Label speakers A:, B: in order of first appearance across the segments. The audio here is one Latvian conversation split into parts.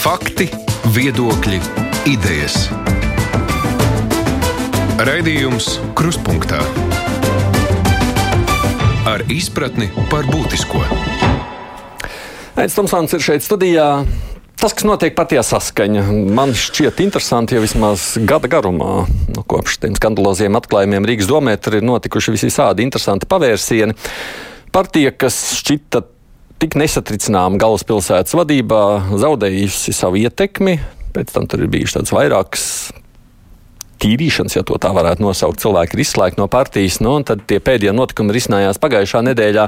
A: Fakti, viedokļi, idejas. Raidījums Kruspunkta ar izpratni par būtisko.
B: Aizsmeļamies, Tomsons ir šeit studijā. Tas, kas notiek patijā saskaņa, man šķiet interesanti jau vismaz gada garumā. Nu, kopš tiem skandaloziem atklājumiem Rīgas domē tur ir notikuši visādi interesanti pavērsieni. Partija, kas šķita tik nesatricināma galvaspilsētas vadībā, zaudējusi savu ietekmi. Pēc tam tur ir bijušas tādas vairākas tīrīšanas, ja tā varētu nosaukt. Cilvēki ir izslēgti no partijas. Nu, tad tie pēdējie notikumi risinājās pagājušā nedēļā,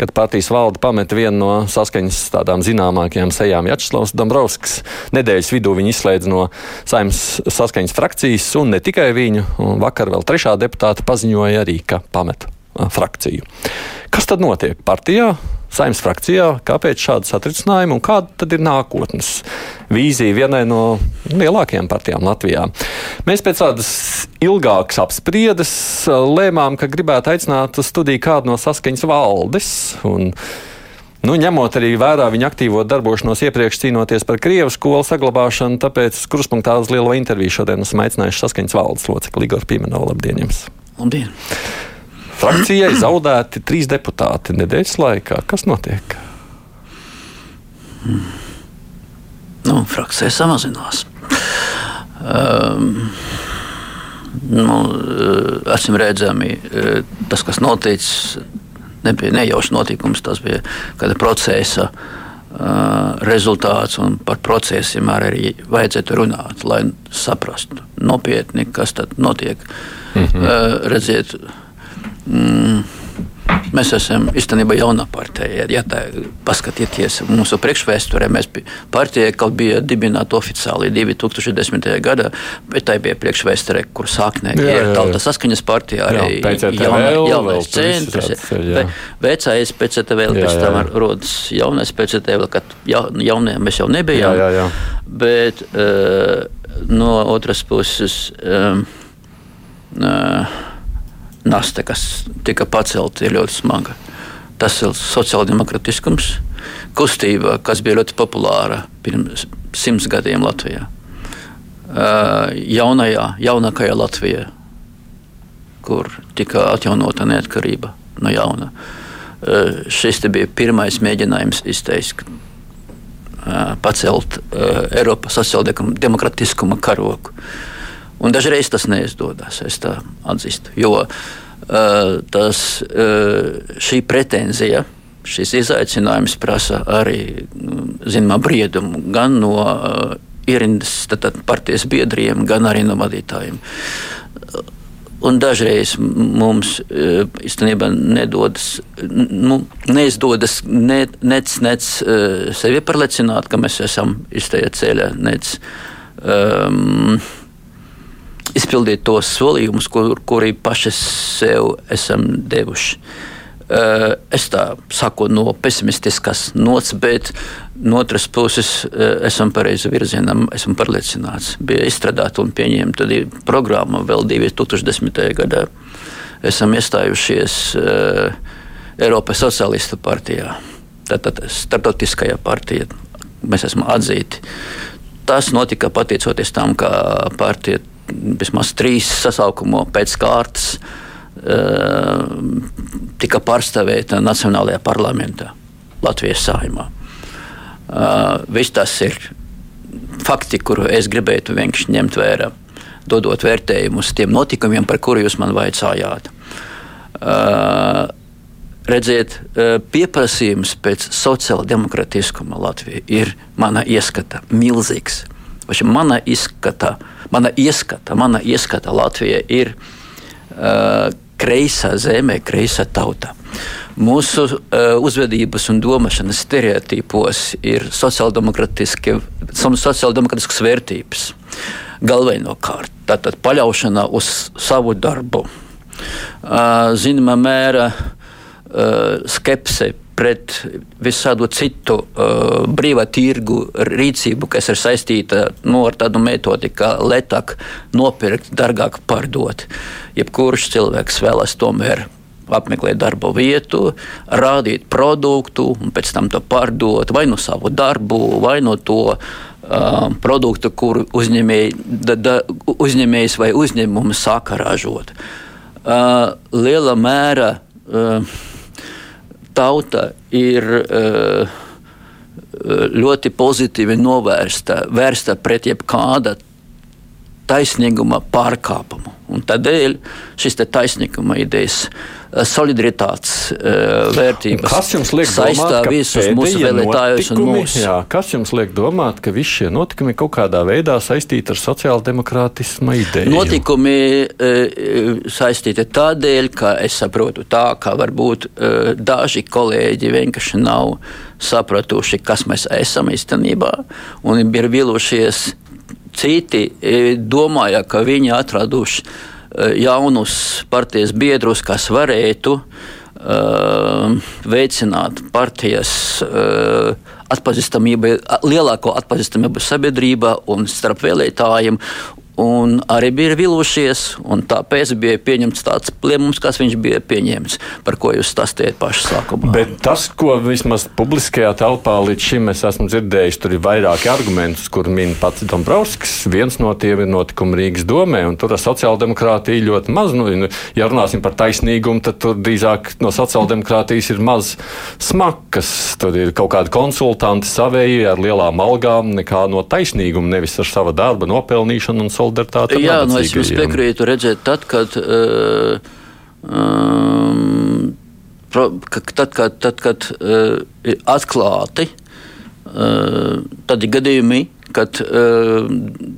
B: kad partijas valde pameta vienu no saskaņas tādām zināmākajām sejām Jačslavs Dombrovskis. Nedēļas vidū viņi izslēdz no saimnes saskaņas frakcijas, un ne tikai viņu. Un vakar vēl trešā deputāta paziņoja arī, ka pameta frakciju. Kas tad notiek partijā? saimnes frakcijā, kāpēc šādi satricinājumi un kāda tad ir nākotnes vīzija vienai no lielākajām partijām Latvijā. Mēs pēc tādas ilgākas apspriedes lēmām, ka gribētu aicināt uz studiju kādu no saskaņas valdes. Un, Nu, ņemot arī vērā viņa aktīvo darbošanos iepriekš cīnoties par Krievijas skolu saglabāšanu, tāpēc kruspunktā uz lielo interviju šodien esmu aicinājuši saskaņas valdes locekli Igor Pīmenovu. Labdien! Jums.
C: Labdien!
B: Frakcijai zaudēti trīs deputāti nedēļas laikā. Kas notiek?
C: Nu, frakcija samazinās. Um, nu, eh, acīm redzami, eh, tas, kas noticis, nebija nejaušs notikums. Tas bija kāda procesa uh, rezultāts, un par procesiem arī vajadzētu runāt, lai saprastu nopietni, kas tad notiek. Mm -hmm. uh, redziet, Mm, mēs esam īstenībā jauna partija. Ja tā paskatieties mūsu priekšvēsturē, mēs partija kaut bija dibināta oficiāli 2010. gadā, bet tā bija priekšvēsture, kur sāknē ir tautas saskaņas partija, arī
B: jauna,
C: jaunais centrs. Vecais PCTV, pēc tam rodas jaunais PCTV, kad ja, jaunie mēs jau nebijām. Jā, jā, jā. Bet uh, no otras puses. Um, uh, nasta, kas tika pacelta, ir ļoti smaga. Tas ir sociāldemokrātiskums, kustība, kas bija ļoti populāra pirms simts gadiem Latvijā. Jaunajā, jaunākajā Latvijā, kur tika atjaunota neatkarība no jauna. Šis bija pirmais mēģinājums izteikt, pacelt Eiropas sociāldemokrātiskuma karogu. Un dažreiz tas neizdodas, es tā atzīstu. Jo uh, tas, uh, šī pretenzija, šis izaicinājums prasa arī mm, zināmā briedumu gan no uh, ierindas partijas biedriem, gan arī no vadītājiem. Un dažreiz mums īstenībā nedodas, nu, neizdodas ne, nec, nec sevi pārliecināt, ka mēs esam iztajā ceļā, nec um, izpildīt tos solījumus, kur, kuri paši sev esam devuši. Uh, es tā saku no pesimistiskas nots, bet no otras puses uh, esam pareizi virzienā, esmu pārliecināts. Bija izstrādāta un pieņemta programma vēl 2010. gadā. Esam iestājušies uh, Eiropas Socialistu partijā, tātad starptautiskajā partijā. Mēs esam atzīti. Tas notika pateicoties tam, ka partija vismaz trīs sasaukumu pēc kārtas uh, tika pārstāvēta Nacionālajā parlamentā, Latvijas saimā. Uh, viss tas ir fakti, kuru es gribētu vienkārši ņemt vērā, dodot vērtējumus tiem notikumiem, par kuriem jūs man vaicājāt. Uh, redziet, pieprasījums pēc sociāla demokrātiskuma Latvijā ir mana ieskata milzīgs. Mana izskata uh, mana ieskata, mana ieskata Latvija ir uh, kreisā zeme, kreisā tauta. Mūsu uh, uzvedības un domāšanas stereotipos ir sociāldemokrātiskas vērtības. Galvenokārt, tātad paļaušana uz savu darbu, uh, zināmā mērā uh, skepse pret visādu citu uh, brīvā tirgu rīcību, kas ir saistīta nu, ar tādu metodi, kā lētāk nopirkt, dārgāk pārdot. Jebkurš cilvēks vēlas tomēr apmeklēt darba vietu, rādīt produktu un pēc tam to pārdot vai no savu darbu, vai no to. uh, produktu, kuru uzņēmēji, da, da, uzņēmējs vai uzņēmums sāka ražot. Uh, liela mēra uh, tauta ir uh, ļoti pozitīvi novērsta, vērsta pret jebkāda taisnīguma pārkāpumu. Un tādēļ šis taisnīguma idejas, solidaritātes uh, vērtības
B: kas jums liek domāt,
C: visus mūsu vēlētājus un mūsu.
B: Jā, kas jums liek domāt, ka visi šie notikumi kaut kādā veidā saistīti ar sociāldemokrātismu ideju?
C: Notikumi uh, saistīti tādēļ, ka es saprotu tā, ka varbūt daži kolēģi vienkārši nav sapratuši, kas mēs esam īstenībā, un ir vīlušies Citi domāja, ka viņi atraduši jaunus partijas biedrus, kas varētu uh, veicināt partijas uh, atpazīstamību, lielāko atpazīstamību sabiedrībā un starp vēlētājiem un arī bija vilūšies, un tāpēc bija pieņemts tāds lēmums, kas viņš bija pieņēmis, par ko jūs stāstījāt pašā sākumā.
B: Bet tas, ko vismaz publiskajā telpā līdz šim es esmu dzirdējis, tur ir vairāki argumenti, kur min pats Dombrovskis. Viens no tiem ir notikumi Rīgas domē, un tur ar sociāldemokrātiju ļoti maz. Nu, ja runāsim par taisnīgumu, tad tur drīzāk no sociāldemokrātijas ir maz smakas. Tur ir kaut kādi konsultanti savēji ar lielām algām, nekā no taisnīguma, nevis ar sava darba nopelnīšanu un solidaritāti solidaritāte.
C: Jā, nu es jums piekrītu redzēt, tad, kad. Uh, um, Tad, kad, tad, kad uh, ir atklāti uh, tādi gadījumi, kad uh,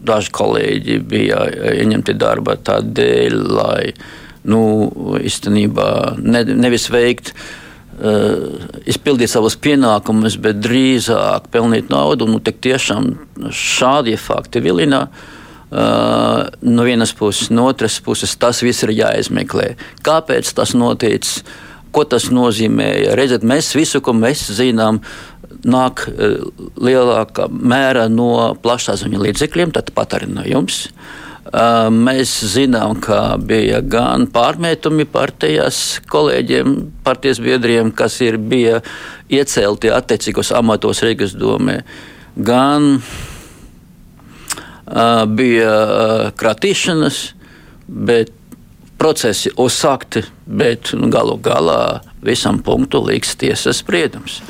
C: daži kolēģi bija ieņemti darbā tādēļ, lai nu, īstenībā ne, nevis veikt uh, izpildīt savus pienākumus, bet drīzāk pelnīt naudu. Nu, tiešām šādi fakti vilina. Uh, Uh, no vienas puses, no otras puses, tas viss ir jāizmeklē. Kāpēc tas noticis? Ko tas nozīmē? Redziet, mēs visu, ko mēs zinām, nāk uh, lielākā mērā no plašsaziņas līdzekļiem, tāpat arī no jums. Uh, mēs zinām, ka bija gan pārmetumi partijas kolēģiem, partijas biedriem, kas ir bija iecelti attiecīgos amatos Rīgas domē, gan bija kratīšanas, bet procesi uzsākti, bet nu, galu galā visam punktu liks tiesas spriedums.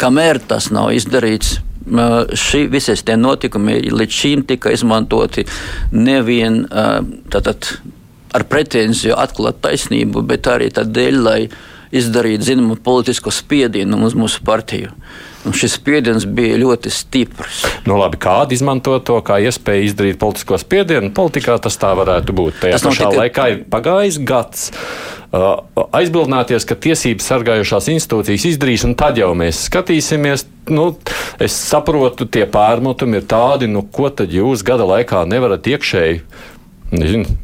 C: Kamēr tas nav izdarīts, šī, visies tie notikumi līdz šīm tika izmantoti nevien tātad, ar pretenziju atklāt taisnību, bet arī tādēļ, lai izdarītu zināmu politisko spiedienu uz mūsu partiju. Un šis spiediens bija ļoti stiprs.
B: Nu, labi, kāda izmanto to kā iespēju izdarīt politisko spiedienu? Politikā tas tā varētu būt. Tajā pašā tikai... laikā ir pagājis gads. Uh, aizbildināties, ka tiesības sargājošās institūcijas izdarīs, un tad jau mēs skatīsimies. Nu, es saprotu, tie pārmetumi ir tādi, nu, ko tad jūs gada laikā nevarat iekšēji nezinu,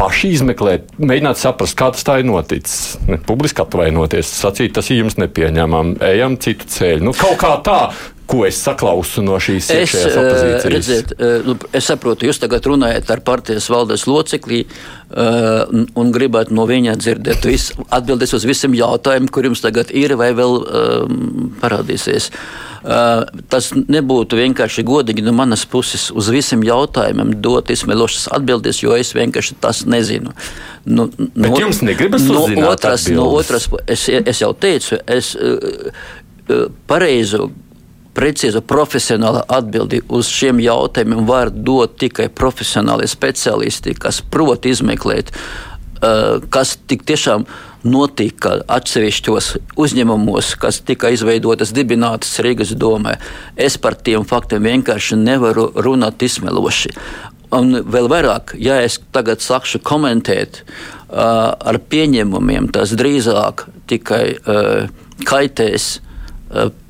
B: paši izmeklēt, mēģināt saprast, kā tas tā ir noticis. Ne, publiski atvainoties, sacīt, tas ir jums nepieņemami, ejam citu ceļu. Nu, kaut kā tā, ko es saklausu no šīs iekšējās eh, opozīcijas?
C: Redziet, eh, nu, es saprotu, jūs tagad runājat ar partijas valdes locekli uh, un gribat no viņa dzirdēt visu, atbildes uz visiem jautājumiem, kur jums tagad ir vai vēl parādīsies. Tas nebūtu vienkārši godīgi no manas puses uz visiem jautājumiem dot izsmelošas atbildes, jo es vienkārši tas nezinu.
B: Nu, Bet no, jums negribas no
C: otras, atbildes. no otras, es, es jau teicu, es pareizu precīzu profesionālu atbildi uz šiem jautājumiem var dot tikai profesionāli speciālisti, kas prot izmeklēt, kas tik tiešām notika atsevišķos uzņēmumos, kas tika izveidotas, dibinātas Rīgas domē. Es par tiem faktiem vienkārši nevaru runāt izsmeloši. Un vēl vairāk, ja es tagad sākšu komentēt uh, ar pieņēmumiem, tas drīzāk tikai uh, kaitēs Eh,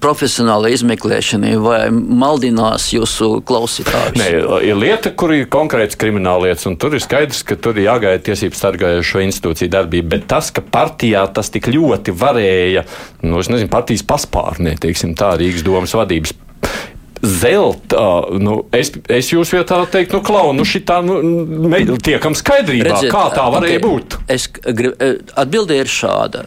C: profesionāla izmeklēšana vai maldinās jūsu klausītājus?
B: Nē, ir lieta, kur ir konkrēts krimināllietas, un tur ir skaidrs, ka tur ir jāgaida tiesību sargājošo institūciju darbība. Bet tas, ka partijā tas tik ļoti varēja, nu, es nezinu, partijas paspārnē, teiksim tā, Rīgas domas vadības zelta. Nu, es, es jūs vietā teiktu, nu, klau, nu, šitā nu, tiekam skaidrībā, Redziet, kā tā varēja okay. būt.
C: Es grib, atbilde ir šāda.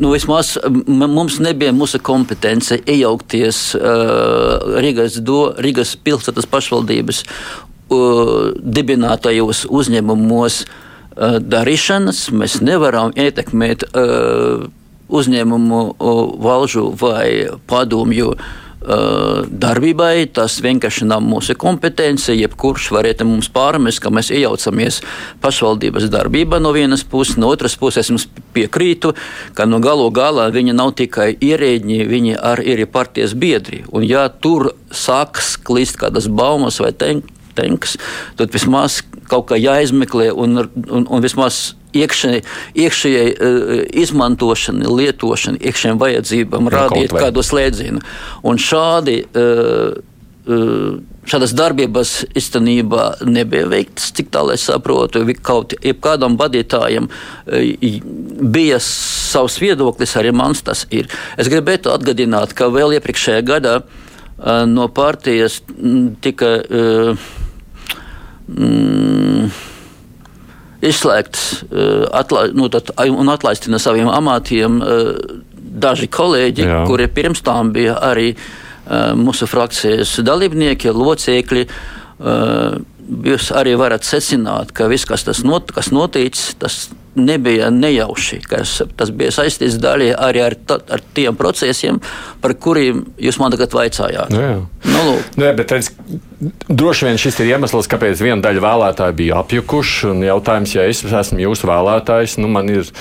C: Nu, vismaz mums nebija mūsu kompetence iejaukties uh, Rīgas, do, Rīgas pilsētas pašvaldības uh, dibinātajos uzņēmumos uh, darīšanas. Mēs nevaram ietekmēt uzņēmumu valžu vai padomju. Uh, darbībai. Tas vienkārši nav mūsu kompetence. Jebkurš varētu mums pārmest, ka mēs iejaucamies pašvaldības darbībā no vienas puses, no otras puses es piekrītu, ka no galu galā viņi nav tikai ierēģi, viņi arī ir partijas biedri. Un ja tur sāks klīst kādas baumas vai tenks, tad vismaz kaut kā jāizmeklē un, un, un vismaz iekšēji, iekšējai uh, izmantošanai, lietošanai, iekšējām vajadzībām, rādīt kādu slēdzienu. Un šādi. Uh, uh, Šādas darbības īstenībā nebija veiktas, cik tālu es saprotu. Kaut kādam vadītājam bija savs viedoklis, arī mans tas ir. Es gribētu atgādināt, ka vēl iepriekšējā gadā no partijas tika. Mm, izslēgts eh, atla, nu, tad, un atlaisti no saviem amatiem eh, daži kolēģi, Jā. kuri pirms tam bija arī eh, mūsu frakcijas dalībnieki, locekļi. Jūs arī varat secināt, ka viss, kas, not, kas noticis, tas nebija nejauši. Tas bija saistīts daļai arī ar, ta, ar tiem procesiem, par kuriem jūs man tagad vaicājāt.
B: Jā, jā. Nu, lūk. Nē, bet redz, droši vien šis ir iemesls, kāpēc viena daļa vēlētāju bija apjukuši. Jautājums, ja es esmu jūsu vēlētājs, nu man ir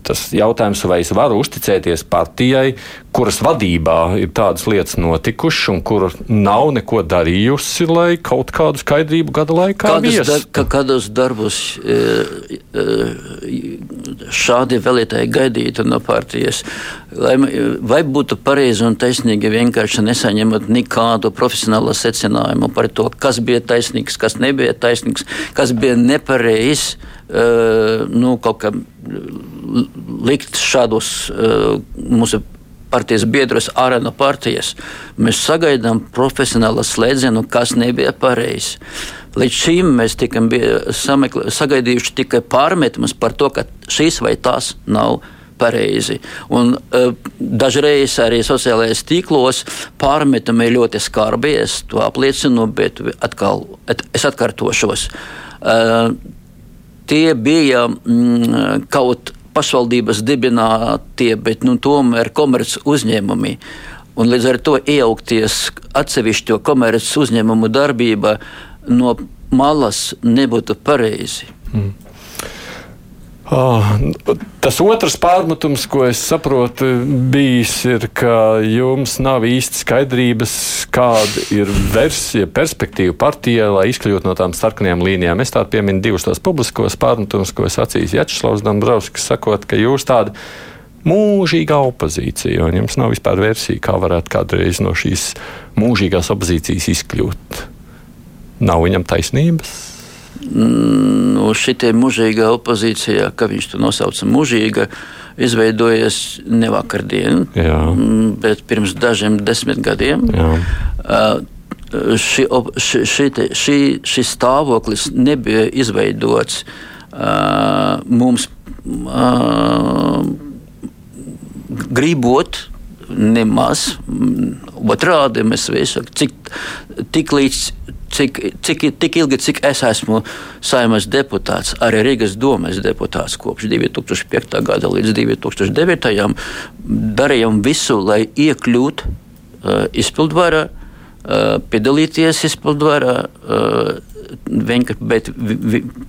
B: tas jautājums, vai es varu uzticēties partijai, kuras vadībā ir tādas lietas notikušas un kura nav neko darījusi, lai kaut kādu skaidrību gada laikā
C: viestu. Dar, kādos darbus e, e, šādi vēlētāji gaidītu no partijas? Lai, vai būtu pareizi un taisnīgi vienkārši nesaņemot nekādu profesionālu secinājumu par to, kas bija taisnīgs, kas nebija taisnīgs, kas bija nepareizs? Uh, nu, kaut kā likt šādos uh, mūsu partijas biedrus ārā no partijas. Mēs sagaidām profesionālu slēdzienu, kas nebija pareizi. Līdz šim mēs tikam sagaidījuši tikai pārmetumus par to, ka šīs vai tās nav pareizi. Un, uh, dažreiz arī sociālajos tīklos pārmetumi ir ļoti skarbi, es to apliecinu, bet atkal, et, es atkārtošos. Uh, tie bija mm, kaut pašvaldības dibinātie, bet nu, tomēr komerces uzņēmumi. Un līdz ar to iejaukties atsevišķo komerces uzņēmumu darbībā no malas nebūtu pareizi. Mm.
B: Oh, tas otrs pārmetums, ko es saprotu, bijis, ir, ka jums nav īsti skaidrības, kāda ir versija, perspektīva partijai, lai izkļūtu no tām sarkanajām līnijām. Es tādu pieminu divus tos publiskos pārmetumus, ko es sacīju Jačslavs Dombrovskis, sakot, ka jūs tāda mūžīga opozīcija, un jums nav vispār versija, kā varētu kādreiz no šīs mūžīgās opozīcijas izkļūt. Nav viņam taisnības?
C: Nu, šitie mūžīgā opozīcijā, kā viņš to nosauca, mūžīga, izveidojies ne vakardien, Jā. Mm, bet pirms dažiem desmit gadiem. Uh, ši, ši, ši, ši, šis stāvoklis nebija izveidots uh, mums uh, gribot nemaz. Otrādi mēs visi, cik, tik līdz cik, cik, tik ilgi, cik es esmu saimnes deputāts, arī Rīgas domes deputāts kopš 2005. gada līdz 2009. darījām visu, lai iekļūtu uh, izpildvarā, uh, piedalīties izpildvarā. Uh, bet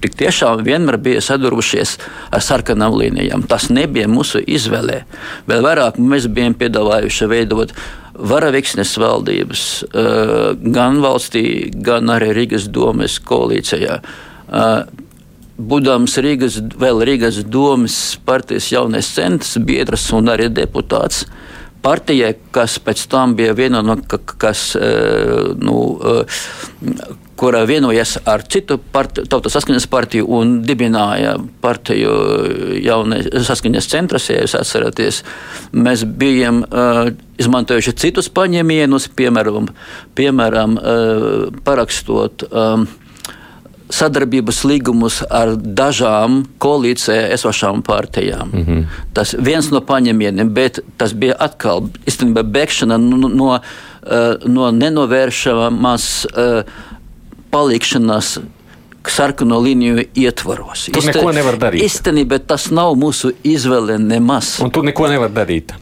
C: tik tiešām vienmēr bija sadūrušies ar sarkanām līnijām. Tas nebija mūsu izvēlē. Vēl vairāk mēs bijām piedāvājuši veidot varaviksnes valdības eh, gan valstī, gan arī Rīgas domes koalīcijā. Eh, būdams Rīgas, vēl Rīgas domas partijas jaunais centrs, biedrs un arī deputāts, partijai, kas pēc tam bija viena no kas, eh, nu, kura vienojas ar citu partiju, tautas saskaņas partiju un dibināja partiju jaunais saskaņas centrs, ja jūs atceraties. Mēs bijām uh, izmantojuši citus paņēmienus, piemēram, piemēram uh, parakstot. Um, sadarbības līgumus ar dažām koalīcijā esošām partijām. Mm -hmm. Tas viens no paņēmieniem, bet tas bija atkal īstenībā bēgšana no, no, no nenovēršamas palikšanās sarkano līniju ietvaros.
B: Tur neko nevar darīt.
C: Īstenībā tas nav mūsu izvēle nemaz.
B: Un tur neko nevar darīt.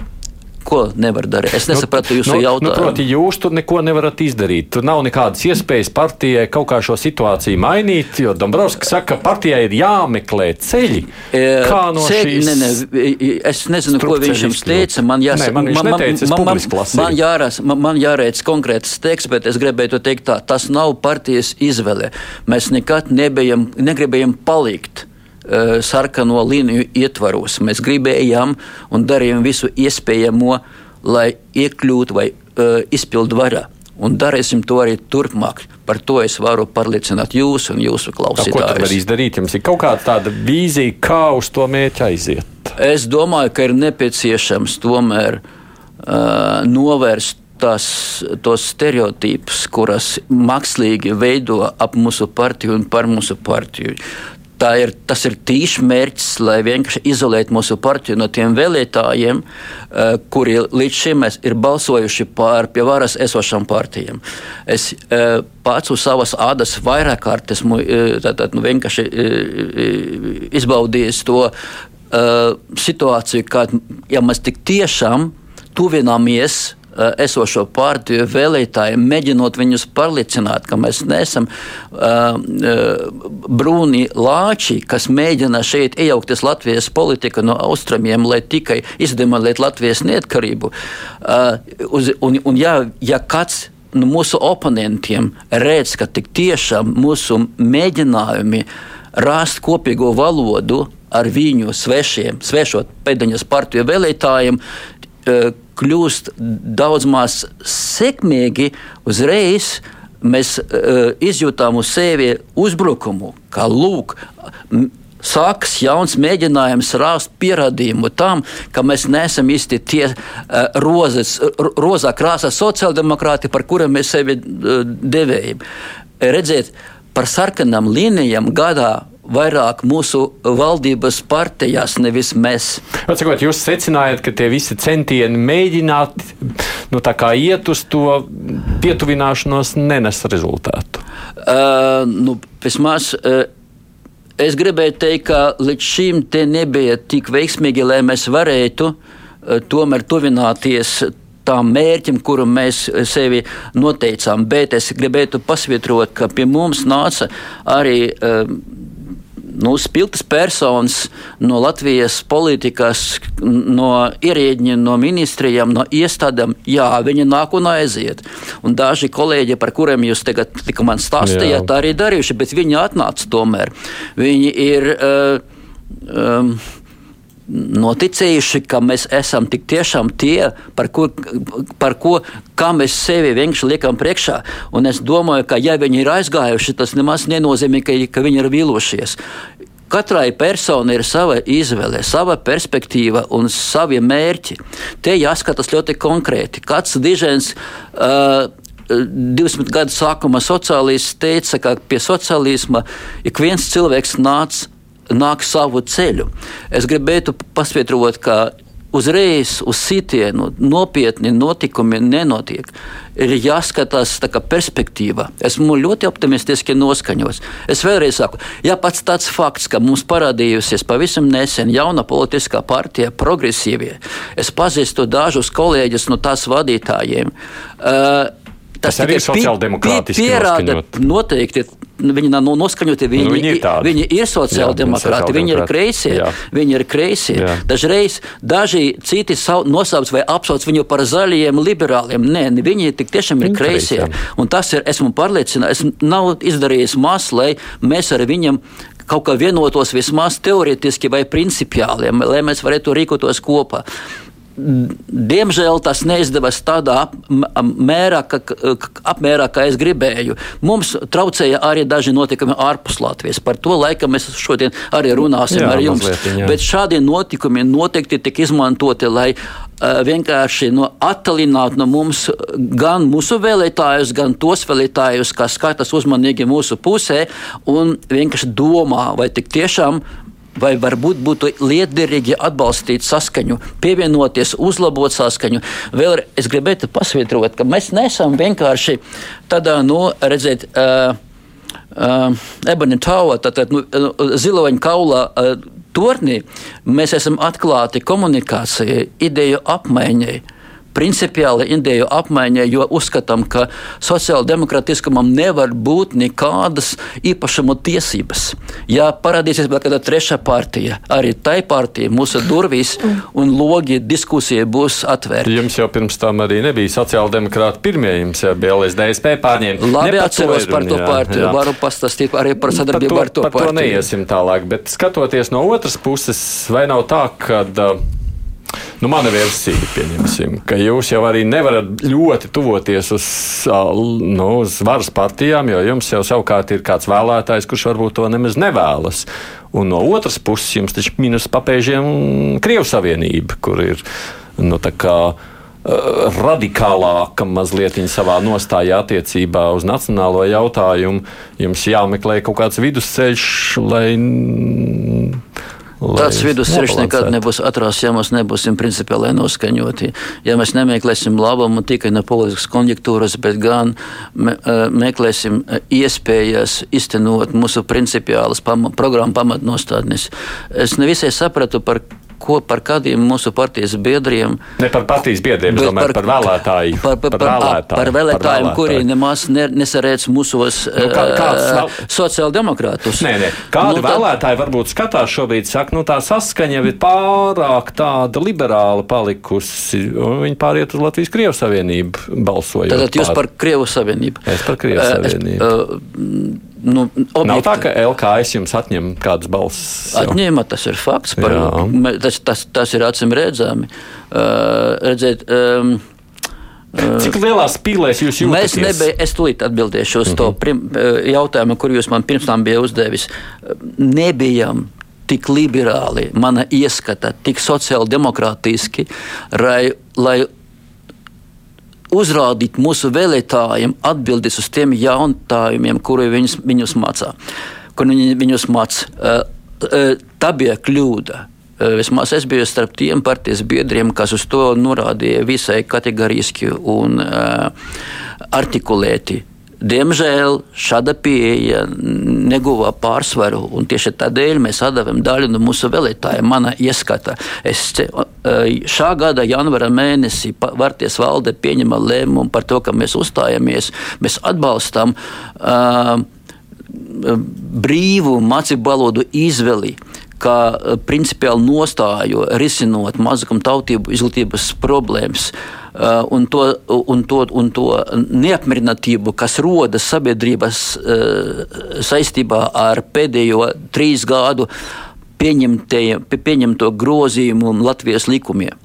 C: Ko nevar darīt? Es nesapratu nu, jūsu nu, jautājumu. Nu,
B: proti, jūs tur neko nevarat izdarīt. Tur nav nekādas iespējas partijai kaut kā šo situāciju mainīt, jo Dombrovskis saka, ka partijai ir jāmeklē ceļi.
C: E, kā no ceļi, šīs? Ne, ne, es nezinu, ko viņš jums teica. Man, jās,
B: ne, man, man, neteica, man, man,
C: man, jārās, man, man jārēdz konkrēts teksts, bet es gribēju teikt tā, tas nav partijas izvēle. Mēs nekad nebijam, negribējam palikt sarkano līniju ietvaros. Mēs gribējām un darījām visu iespējamo, lai iekļūtu vai uh, izpildu varā. Un darīsim to arī turpmāk. Par to es varu pārliecināt jūs un jūsu klausītājus.
B: Ko tad var izdarīt? Jums ir kaut kāda tāda vīzija, kā uz to mērķi aiziet?
C: Es domāju, ka ir nepieciešams tomēr uh, novērst tās, tos stereotipus, kuras mākslīgi veido ap mūsu partiju un par mūsu partiju ir, tas ir tīšs mērķis, lai vienkārši izolētu mūsu partiju no tiem vēlētājiem, uh, kuri līdz šim ir balsojuši par pie varas esošām partijām. Es uh, pats uz savas ādas vairāk kārt esmu tātad, nu, vienkārši izbaudījis to situāciju, kad ja mēs tik tiešām tuvināmies Eh, esošo partiju vēlētājiem, mēģinot viņus pārliecināt, ka mēs neesam uh, brūni lāči, kas mēģina šeit iejaukties Latvijas politikā no austrumiem, lai tikai izdemolētu Latvijas neatkarību. Uh, uz, un, un ja, ja kāds nu, mūsu oponentiem redz, ka tik tiešām mūsu mēģinājumi rast kopīgo valodu ar viņu svešiem, svešot pēdiņas partiju vēlētājiem, kļūst daudz maz sekmīgi uzreiz. Mēs uh, izjūtām uz sevi uzbrukumu, kā lūk, sākas jauns mēģinājums rāst pierādījumu tam, ka mēs neesam īsti tie uh, rozes, rozā krāsā sociāldemokrāti, par kuriem mēs sevi devējam. Redziet, par sarkanām līnijām gadā vairāk mūsu valdības partijās, nevis mēs.
B: Atsakot, jūs secinājāt, ka tie visi centieni mēģināt nu, iet uz to pietuvināšanos nenes rezultātu?
C: Uh, nu, vismaz, uh, es gribēju teikt, ka līdz šim te nebija tik veiksmīgi, lai mēs varētu uh, tomēr tuvināties tam mērķim, kuru mēs sevi noteicām. Bet es gribētu pasvietrot, ka pie mums nāca arī uh, nu, spilgtas personas no Latvijas politikas, no ierēģiem, no ministrijām, no iestādēm. Jā, viņi nāk un aiziet. Un daži kolēģi, par kuriem jūs tagad man stāstījāt, tā arī darījuši, bet viņi atnāca tomēr. Viņi ir. Uh, um, noticējuši, ka mēs esam tik tiešām tie, par ko, par ko mēs sevi vienkārši liekam priekšā. Un es domāju, ka ja viņi ir aizgājuši, tas nemaz nenozīmē, ka, ka viņi ir vīlušies. Katrai personai ir sava izvēle, sava perspektīva un savi mērķi. Te jāskatās ļoti konkrēti. Kāds dižens uh, 20 gadu sākuma sociālists teica, ka pie sociālisma ik viens cilvēks nāca nāk savu ceļu. Es gribētu pasvietrot, ka uzreiz uz sitienu nopietni notikumi nenotiek. Ir jāskatās tā kā perspektīva. Esmu ļoti optimistiski noskaņots. Es vēlreiz saku, ja pats tāds fakts, ka mums parādījusies pavisam nesen jauna politiskā partija, progresīvie, es pazīstu dažus kolēģus no tās vadītājiem. Uh,
B: Tas, tas arī ir sociāldemokrātiski.
C: Pierāda noteikti Viņi nav noskaņoti. Viņi, nu, viņi, ir, tādi. viņi ir sociāldemokrāti, viņi ir kreisie. Jā. Viņi ir kreisie. Jā. Dažreiz daži citi nosauc vai apsauc viņu par zaļiem liberāliem. Nē, viņi tik tiešām ir kreisie. Un tas ir, esmu pārliecināts, es nav izdarījis maz, lai mēs ar viņiem kaut kā vienotos vismaz teorētiski vai principiāli, lai mēs varētu rīkoties kopā. Diemžēl tas neizdevās tādā mērā, ka, apmērā, kā es gribēju. Mums traucēja arī daži notikumi ārpus Latvijas. Par to laikam mēs šodien arī runāsim jā, ar jums. Mazliet, jā. Bet šādi notikumi noteikti tika izmantoti, lai uh, vienkārši no, attālināt no mums gan mūsu vēlētājus, gan tos vēlētājus, kas skatās uzmanīgi mūsu pusē un vienkārši domā, vai tik tiešām vai varbūt būtu liederīgi atbalstīt saskaņu, pievienoties, uzlabot saskaņu. Vēl es gribētu pasvītrot, ka mēs neesam vienkārši tādā, nu, redzēt, uh, uh, ebony tower, tātad nu, ziloņa kaulā. Uh, Tornī mēs esam atklāti komunikācijai, ideju apmaiņai. Principiāli ideju apmaiņai, jo uzskatām, ka sociāldemokrātiskumam nevar būt nekādas īpašumu tiesības. Ja parādīsies kāda trešā partija, arī tai partija mūsu durvīs un logi diskusija būs atvērta.
B: Jums jau pirms tam arī nebija sociāldemokrāti pirmie, jums jau bija LSDSP pārņēma.
C: Labi atceros par to partiju, jā. varu pastāstīt arī par sadarbību par to,
B: ar to
C: par partiju.
B: Par to neiesim tālāk, bet skatoties no otras puses, vai nav tā, ka. Uh, Nu, mana versija, pieņemsim, ka jūs jau arī nevarat ļoti tuvoties uz, nu, uz varas partijām, jo jums jau savukārt ir kāds vēlētājs, kurš varbūt to nemaz nevēlas. Un no otras puses, jums taču minus papēžiem Krievu Savienība, kur ir nu, tā kā radikālāka mazliet savā nostājā attiecībā uz nacionālo jautājumu. Jums jāmeklē kaut kāds vidusceļš, lai
C: Tāds vidusceļš nekad nebūs atrasts, ja mēs nebūsim principiāli noskaņoti. Ja mēs nemeklēsim labumu tikai no politiskas konjunktūras, bet gan me, meklēsim iespējas iztenot mūsu principiālas pam programmu pamatnostādnes. Es nevisai sapratu, par ko par kādiem mūsu partijas biedriem.
B: Ne par partijas biedriem, bet domāju, par, par vēlētāju.
C: Par, par, par, vēlētāju, par vēlētājiem, par kuri nemaz ne, nesarēc mūsos nu, kā, uh, sociāldemokrātus.
B: Nē, nē. Kādi nu, vēlētāji tā... varbūt skatās šobrīd, saka, nu tā saskaņa ir pārāk tāda liberāla palikusi, un viņi pāriet uz Latvijas Krievu Savienību balsojot.
C: Tātad jūs par Krievu Savienību.
B: Es par Krievu Savienību. Es, uh, Nu, objekti. Nav tā, ka LKS jums atņem kādas balsis.
C: Atņēma, tas ir fakts. Par, tas, tas, tas ir acīm redzami. Uh, redzēt, um,
B: Cik lielās pīlēs jūs jūtaties?
C: Mēs nebija, es tūlīt atbildēšu uz mm -hmm. to mhm. prim, jautājumu, kur jūs man pirms tam bija uzdevis. Nebijam tik liberāli, mana ieskata, tik sociāldemokrātiski, lai, lai uzrādīt mūsu vēlētājiem atbildes uz tiem jautājumiem, kuri viņus, viņus mācā. Kur viņi, viņus mācā. Uh, uh, tā bija kļūda. Uh, vismaz es biju starp tiem partijas biedriem, kas uz to norādīja visai kategoriski un uh, artikulēti. Diemžēl šāda pieeja neguva pārsvaru, un tieši tādēļ mēs atdevam daļu no mūsu vēlētājiem. Mana ieskata, es šā gada janvāra mēnesī Varties valde pieņema lēmumu par to, ka mēs uzstājamies, mēs atbalstam uh, brīvu mācību valodu izvēli kā principiāli nostāju risinot mazākumtautību izglītības problēmas. Uh, un to, un, to, un to neapmierinātību, kas rodas sabiedrības uh, saistībā ar pēdējo trīs gadu pieņemto grozījumu Latvijas likumiem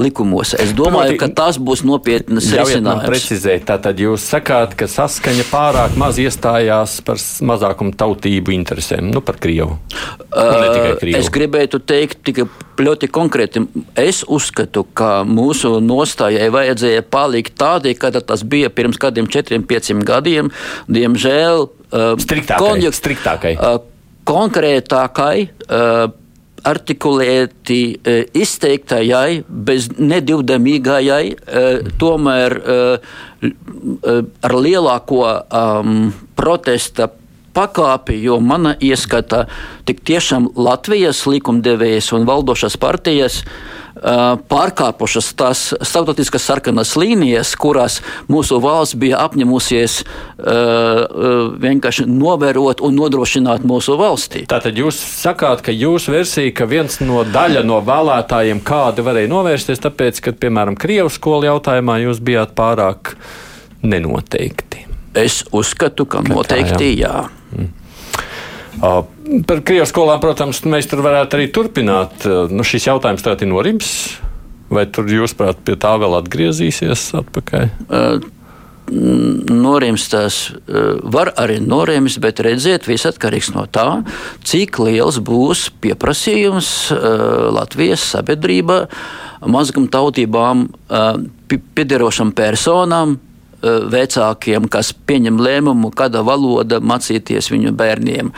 C: likumos. Es domāju, Proti, ka tas būs nopietnas risinājums.
B: Precizēt, tātad jūs sakāt, ka saskaņa pārāk maz iestājās par mazākumu tautību interesēm, nu par Krievu.
C: Uh, Krievu. Es gribētu teikt tikai ļoti konkrēti. Es uzskatu, ka mūsu nostājai vajadzēja palikt tādai, kāda tas bija pirms kādiem četriem, pieciem gadiem. Diemžēl
B: uh, striktākai. Konjuk, striktākai.
C: Konkrētākai. Uh, artikulēti e, izteiktajai, bez nedivdamīgajai, e, tomēr ar lielāko um, protesta pakāpi, jo mana ieskata tik tiešām Latvijas likumdevējs un valdošās partijas uh, pārkāpušas tās starptautiskas sarkanas līnijas, kurās mūsu valsts bija apņemusies vienkārši novērot un nodrošināt mūsu valstī.
B: Tātad jūs sakāt, ka jūsu versija, ka viens no daļa no vēlētājiem kādi varēja novērsties, tāpēc, ka, piemēram, Krievijas skolu jautājumā jūs bijāt pārāk nenoteikti.
C: Es uzskatu, ka, noteikti tā, jā. jā. Mm.
B: Par Krievijas skolām, protams, mēs tur varētu arī turpināt. Nu, šis jautājums tagad ir norims. Vai tur, jūsuprāt, pie tā vēl atgriezīsies atpakaļ? Uh,
C: norimstās, var arī norimst, bet redziet, viss atkarīgs no tā, cik liels būs pieprasījums Latvijas sabiedrībā mazgumtautībām piederošam personām, vecākiem, kas pieņem lēmumu, kāda valoda mācīties viņu bērniem.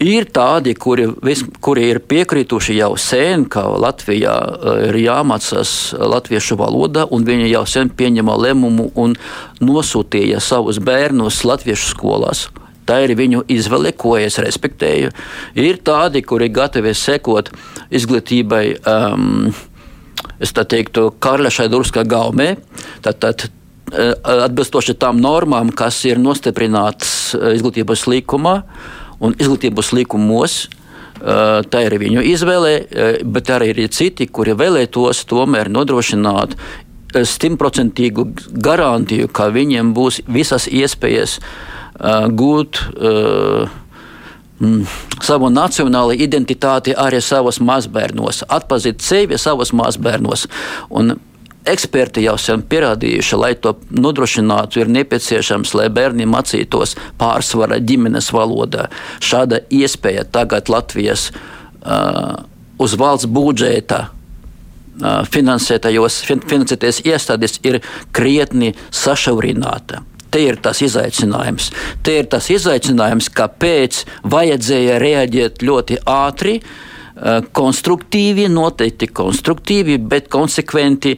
C: Ir tādi, kuri, vis, kuri ir piekrituši jau sen, ka Latvijā eh, ir jāmācās latviešu valoda, un viņi jau sen pieņēma lēmumu un nosūtīja savus bērnus latviešu skolās. Tā ir viņu izvēle, ko es respektēju. Ir tādi, kuri gatavi sekot izglītībai, um, es tā teiktu, Karlašai Durskā gaumē. Tad, tad eh, atbilstoši tām normām, kas ir nostiprinātas eh, izglītības likumā un izglītības likumos. Tā ir viņu izvēle, bet arī ir citi, kuri vēlētos tomēr nodrošināt simtprocentīgu garantiju, ka viņiem būs visas iespējas gūt mm, savu nacionālo identitāti arī savos mazbērnos, atpazīt sevi savos mazbērnos. Un Eksperti jau sen pierādījuši, lai to nodrošinātu, ir nepieciešams, lai bērni mācītos pārsvarā ģimenes valodā. Šāda iespēja tagad Latvijas uh, uz valsts budžeta uh, finansētajos, finansēties iestādes ir krietni sašaurināta. Te ir tas izaicinājums. Te ir tas izaicinājums, kāpēc vajadzēja reaģēt ļoti ātri, konstruktīvi, noteikti konstruktīvi, bet konsekventi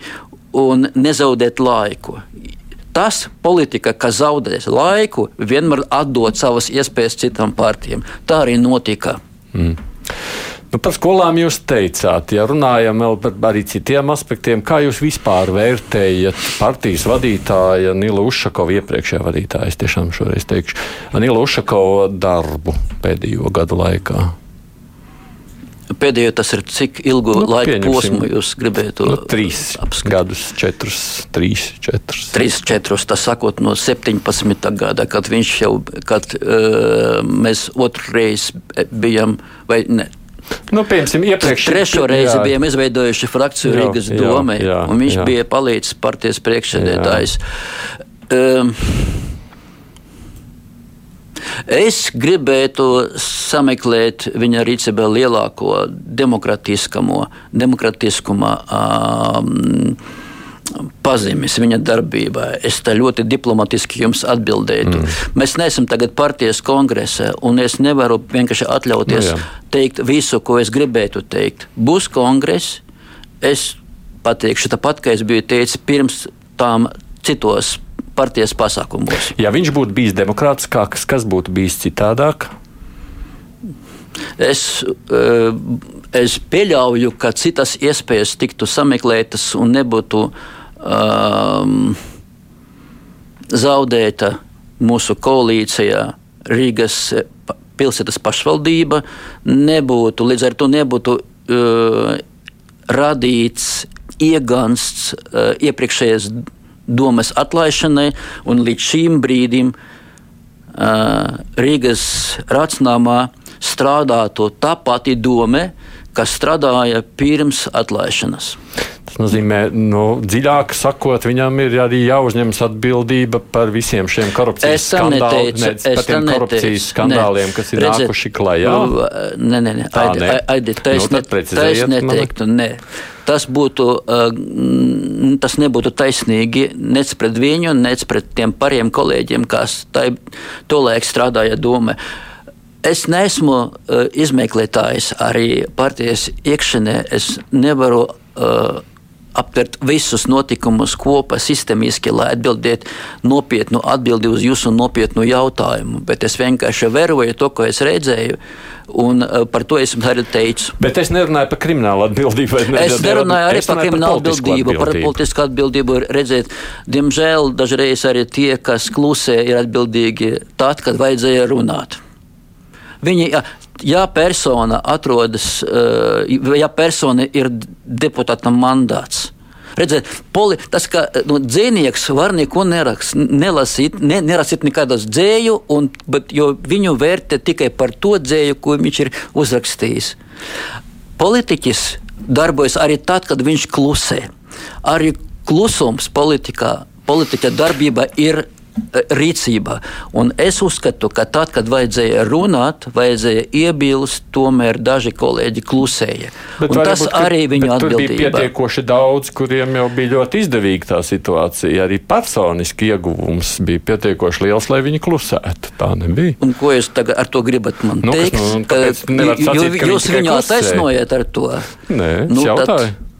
C: un nezaudēt laiku. Tas politika, kas zaudēs laiku, vienmēr atdod savas iespējas citam partijam. Tā arī notika. Mm.
B: Nu, par skolām jūs teicāt, ja runājam par arī citiem aspektiem, kā jūs vispār vērtējat partijas vadītāja Nila Ušakova iepriekšējā vadītāja, es tiešām šoreiz teikšu, Nila Ušakova darbu pēdējo gadu laikā?
C: Pēdējo tas ir cik ilgu nu, laika posmu jūs gribētu?
B: Nu, trīs apskatīt. gadus, četrus, trīs, četrus.
C: Trīs, četrus, tas sakot no 17. gada, kad viņš jau, kad uh, mēs otrreiz bijām, vai ne,
B: Nu, piemēram, iepriekš
C: trešo reizi jā. bijām izveidojuši frakciju Rīgas domē, un viņš jā. bija palīdzis partijas priekšsēdētājs. Um, Es gribētu sameklēt viņa rīcībā lielāko demokratiskumā. Um, pazīmes viņa darbībā. Es tā ļoti diplomatiski jums atbildētu. Mm. Mēs neesam tagad partijas kongresā, un es nevaru vienkārši atļauties no, nu jā. teikt visu, ko es gribētu teikt. Būs kongress, es pateikšu tāpat, kā es biju teicis pirms tam citos partijas pasākumos.
B: Ja viņš būtu bijis demokrātiskāks, kas būtu bijis citādāk?
C: Es, eh, es pieļauju, ka citas iespējas tiktu sameklētas un nebūtu um, zaudēta mūsu koalīcijā Rīgas pilsētas pašvaldība, nebūtu līdz ar to nebūtu uh, radīts iegansts uh, iepriekšējais domas atlaišanai, un līdz šim brīdim uh, Rīgas racnāmā strādātu tā pati doma, kas strādāja pirms atlaišanas.
B: Tas nozīmē, nu, dziļāk sakot, viņam ir arī jāuzņemas atbildība par visiem šiem korupcijas skandāliem, ne, par tiem korupcijas skandāliem, ne. kas ir Redzet, nākuši klajā.
C: Nu, nē, nē, nē, Aidi, Aidi, tā es, nu, ne, tā es neteiktu, nē. Tas, būtu, tas nebūtu taisnīgi nec pret viņu, nec pret tiem pariem kolēģiem, kas tolaik strādāja domē. Es neesmu uh, izmeklētājs arī partijas iekšienē. Es nevaru uh, aptvert visus notikumus kopā sistemiski, lai atbildētu nopietnu atbildi uz jūsu nopietnu jautājumu. Bet es vienkārši vēroju to, ko es redzēju. Un uh, par to es arī teicu.
B: Bet es nerunāju par kriminālu atbildību.
C: Ne, es nerunāju arī par kriminālu atbildību, atbildību, par politisku atbildību. Redzēt, diemžēl dažreiz arī tie, kas klusē, ir atbildīgi tad, kad vajadzēja runāt. Viņi, ja persona atrodas, eh, ja persona ir deputāta mandāts. Redziet, poli, tas, ka nu, dzīsnieks var neko nerakst, nelasīt, ne, nerasīt nekādas dzēju, un, bet, jo viņu vērtē tikai par to dzēju, ko viņš ir uzrakstījis. Politiķis darbojas arī tad, kad viņš klusē. arī klusums politikā, politika darbība ir rīcībā. Un es uzskatu, ka tad, kad vajadzēja runāt, vajadzēja iebilst, tomēr daži kolēģi klusēja. Tas būt, arī viņu atbildība.
B: Bija pietiekoši daudz, kuriem jau bija ļoti izdevīga tā situācija. Arī personiski ieguvums bija pietiekoši liels, lai viņi klusētu. Tā nebija.
C: Un ko jūs tagad ar to gribat man nu, teikt? Nu, ka, sacīt, ka jūs viņu attaisnojat ar to?
B: Nē, nu, jautāju. Tad...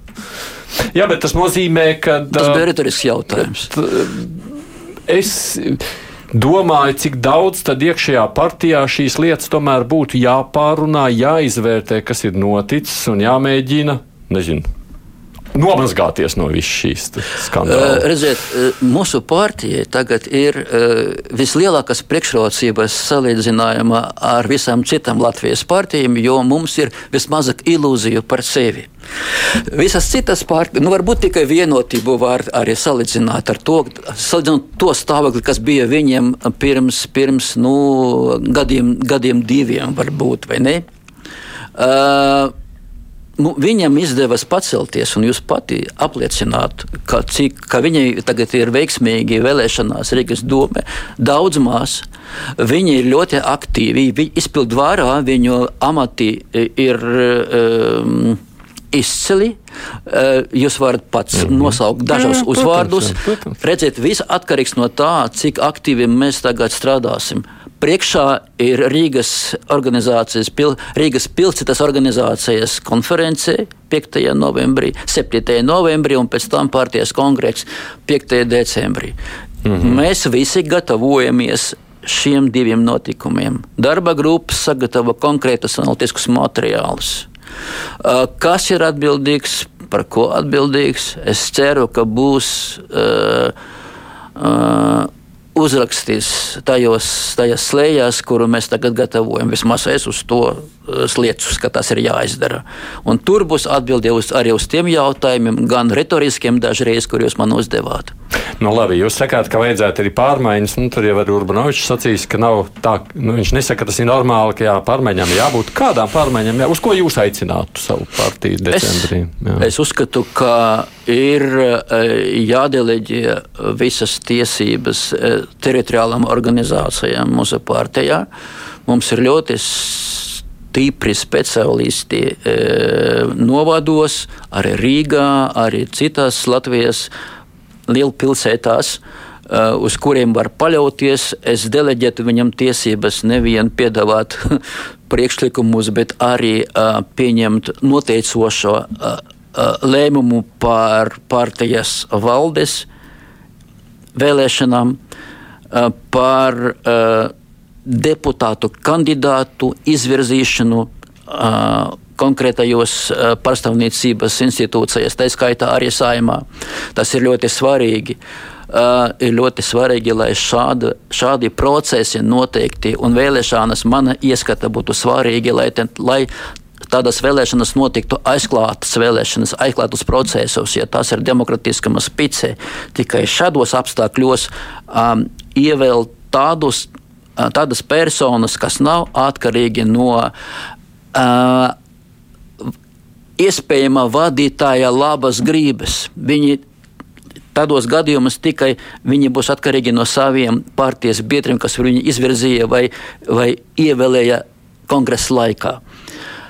B: Jā, bet tas nozīmē, ka.
C: Tas bija retorisks jautājums. T,
B: es domāju, cik daudz tad iekšējā partijā šīs lietas tomēr būtu jāpārunā, jāizvērtē, kas ir noticis un jāmēģina, nezinu, nomazgāties no visas šīs skandāla.
C: Uh, redziet, mūsu partijai tagad ir uh, vislielākās priekšrocības salīdzinājumā ar visām citām Latvijas partijām, jo mums ir vismazāk ilūziju par sevi. Visas citas partijas, nu, varbūt tikai vienotību var arī salīdzināt ar to, to stāvokli, kas bija viņiem pirms, pirms nu, gadiem, gadiem diviem, varbūt, vai ne? Uh, nu, viņam izdevās pacelties, un jūs pati apliecināt, ka, cik, ka viņai tagad ir veiksmīgi vēlēšanās Rīgas domē, daudz maz. Viņi ir ļoti aktīvi, viņi izpild vārā, viņu amati ir. Um, izcili. Uh, jūs varat pats mm -hmm. nosaukt dažus uzvārdus. Protams, protams. Redziet, viss atkarīgs no tā, cik aktīvi mēs tagad strādāsim. Uh, Priekšā ir Rīgas, pil, Rīgas pilsētas organizācijas konference 5. novembrī, 7. novembrī un pēc tam pārties kongress 5. decembrī. Mm -hmm. Mēs visi gatavojamies šiem diviem notikumiem. Darba grupas sagatavo konkrētus analītiskus materiālus. Kas ir atbildīgs, par ko atbildīgs? Es ceru, ka būs. Uh, uh, uzrakstīs tajos, tajās slēgās, kuru mēs tagad gatavojam. Vismaz es uz to sliecu, ka tas ir jāizdara. Un tur būs atbildi uz, arī uz tiem jautājumiem, gan retoriskiem dažreiz, kur jūs man uzdevāt.
B: Nu, labi, jūs sakāt, ka vajadzētu arī pārmaiņas. Nu, tur jau ir Urbanovičs sacījis, ka nav tā, nu, viņš nesaka, ka tas ir normāli, ka jā, pārmaiņām jābūt. Kādām pārmaiņām, jā, uz ko jūs aicinātu savu partiju decembrī?
C: Jā. Es, es uzskatu, ka ir eh, jādeleģē visas tiesības eh, teritoriālām organizācijām mūsu partijā. Mums ir ļoti stipri speciālisti e, novados, arī Rīgā, arī citās Latvijas lielpilsētās, uh, uz kuriem var paļauties. Es deleģētu viņam tiesības nevien piedāvāt priekšlikumus, bet arī uh, pieņemt noteicošo uh, lēmumu par partijas valdes vēlēšanām, par deputātu kandidātu izvirzīšanu konkrētajos eh, pārstāvniecības institūcijās, tā skaitā arī saimā. Tas ir ļoti svarīgi. Uh, ir ļoti svarīgi, lai šāda, šādi procesi noteikti un vēlēšanas, mana ieskata, būtu svarīgi, lai, ten, lai tādas vēlēšanas notiktu aizklātas vēlēšanas, aizklātus procesos, ja tas ir demokratiskama spice. Tikai šādos apstākļos um, ievēl tādus, tādas personas, kas nav atkarīgi no uh, iespējama vadītāja labas gribas. Viņi Tādos gadījumos tikai viņi būs atkarīgi no saviem partijas biedriem, kas viņu izvirzīja vai, vai ievēlēja kongresa laikā.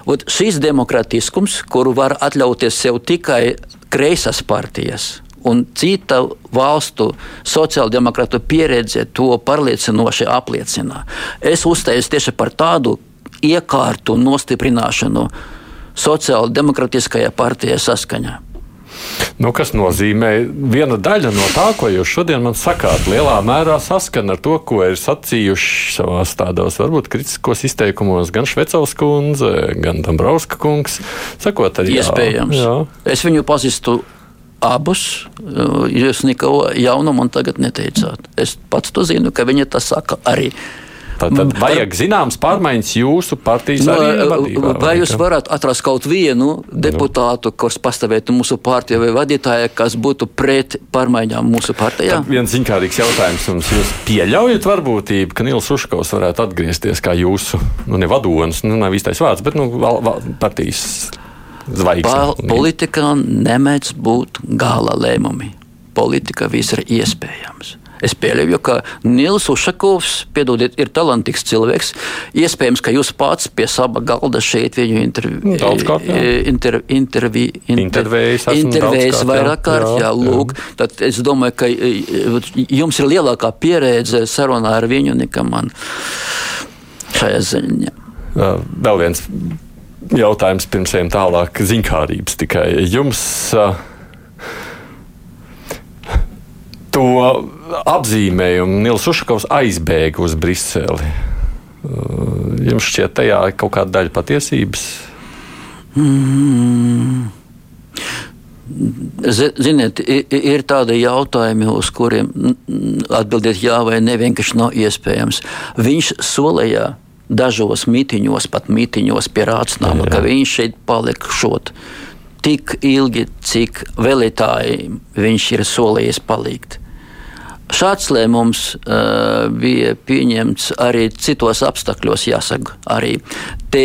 C: Ot, šis demokratiskums, kuru var atļauties sev tikai kreisas partijas, un cita valstu sociāldemokrātu pieredze to pārliecinoši apliecina. Es uzstājos tieši par tādu iekārtu nostiprināšanu sociāla demokratiskajā partijā saskaņā.
B: Nu, kas nozīmē, viena daļa no tā, ko jūs šodien man sakāt, lielā mērā saskana ar to, ko ir sacījuši savās tādos varbūt kritiskos izteikumos gan Švecels kundze, gan Dambrauska kungs. Sakot, arī,
C: Iespējams. Jā. Es viņu pazīstu abus. Jūs neko jaunu man tagad neteicāt. Es pats to zinu, ka viņi tas saka arī.
B: Tad, tad vajag zināmas pārmaiņas jūsu partijas no, nu, vadībā.
C: Vai jūs varat atrast kaut vienu deputātu, kurš pastāvētu mūsu partijā vai vadītāja, kas būtu pret pārmaiņām mūsu partijā?
B: Tad viens ziņkārīgs jautājums jums. Jūs pieļaujat varbūtību, ka Nils Uškovs varētu atgriezties kā jūsu, nu ne vadonis, nu nav īstais vārds, bet nu val, val, partijas zvaigznes.
C: Politikā nemēdz būt gala lēmumi. Politika viss ir iespējams. Es pieļauju, ka Nils Ušakovs, piedodiet, ir talantīgs cilvēks. Iespējams, ka jūs pats pie sava galda šeit viņu intervi,
B: daudzkārt,
C: inter, intervi, inter,
B: intervējis,
C: intervējis vairāk kārt. Jā, jā, lūk, jā. Tad es domāju, ka jums ir lielākā pieredze sarunā ar viņu nekā man šajā ziņā.
B: Vēl viens jautājums pirms ejam tālāk. Ziņkārības tikai jums. Uh, to apzīmējumu Nils Ušakovs aizbēga uz Briseli. Uh, jums šķiet, tajā kaut kāda daļa patiesības?
C: Mm. Ziniet, ir tādi jautājumi, uz kuriem atbildēt jā vai nē, vienkārši nav iespējams. Viņš solīja dažos mītīņos, pat mītīņos pie rācinājuma, ka viņš šeit palikšot tik ilgi, cik vēlētāji viņš ir solījis palikt. Šāds lēmums uh, bija pieņemts arī citos apstākļos, jāsaka. Arī. Te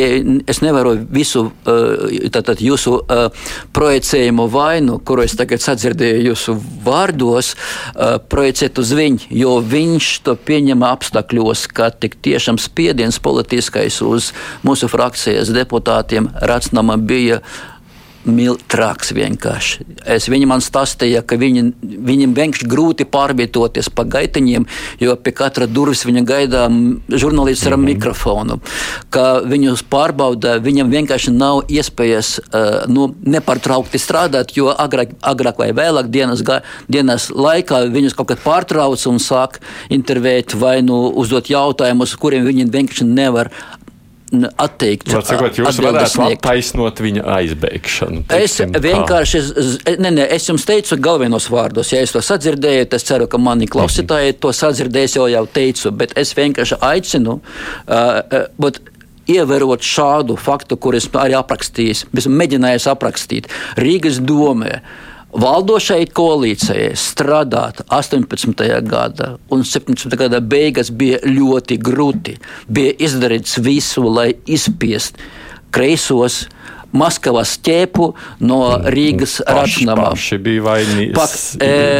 C: es nevaru visu uh, tātad, jūsu uh, projicējumu vainu, kuru es tagad sadzirdēju jūsu vārdos, uh, projicēt uz viņu, jo viņš to pieņem apstākļos, ka tik tiešām spiediens politiskais uz mūsu frakcijas deputātiem Racnama bija miltrāks vienkārši. Es, viņa man stāstīja, ka viņi, viņam vienkārši grūti pārvietoties pa gaitiņiem, jo pie katra durvis viņa gaida žurnālists ar mm -hmm. mikrofonu. Ka viņus pārbauda, viņam vienkārši nav iespējas uh, nu, nepārtraukti strādāt, jo agrāk, agrāk vai vēlāk dienas, dienas laikā viņus kaut kad pārtrauc un sāk intervēt vai nu uzdot jautājumus, kuriem viņi vienkārši nevar atteikt.
B: Sakot, jūs varētu attaisnot viņa aizbēgšanu.
C: Es vienkārši, ne, ne, es jums teicu galvenos vārdos, ja es to sadzirdēju, es ceru, ka mani klausītāji to sadzirdēs, jau jau teicu, bet es vienkārši aicinu. Uh, uh, Ievērot šādu faktu, kurus arī aprakstījis, mēģinājis aprakstīt Rīgas domē, uh, valdošai koalīcijai strādāt 18. gada un 17. gada beigās bija ļoti grūti. Bija izdarīts visu, lai izspiest kreisos Maskavas ķēpu no Rīgas ražnamā.
B: Paši bija vainīgi,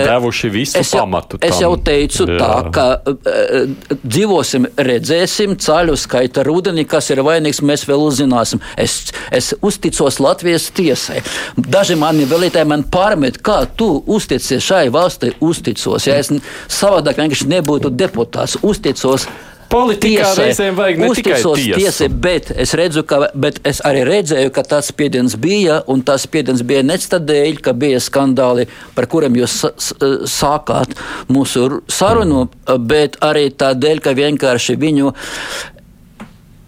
B: devuši visu
C: es jau,
B: pamatu.
C: Tam. Es jau teicu Jā. tā, ka e, dzīvosim, redzēsim ceļu skaita rudenī, kas ir vainīgs, mēs vēl uzzināsim. Es, es uzticos Latvijas tiesai. Daži mani vēlētāji man pārmet, kā tu uzticies šai valstī, uzticos. Ja es savādāk vienkārši nebūtu deputāts, uzticos
B: Politikā reizēm vajag ne tikai tiesai,
C: bet es redzu, ka, bet es arī redzēju, ka tāds spiediens bija, un tas spiediens bija ne tādēļ, ka bija skandāli, par kuriem jūs sākāt mūsu sarunu, bet arī tādēļ, ka vienkārši viņu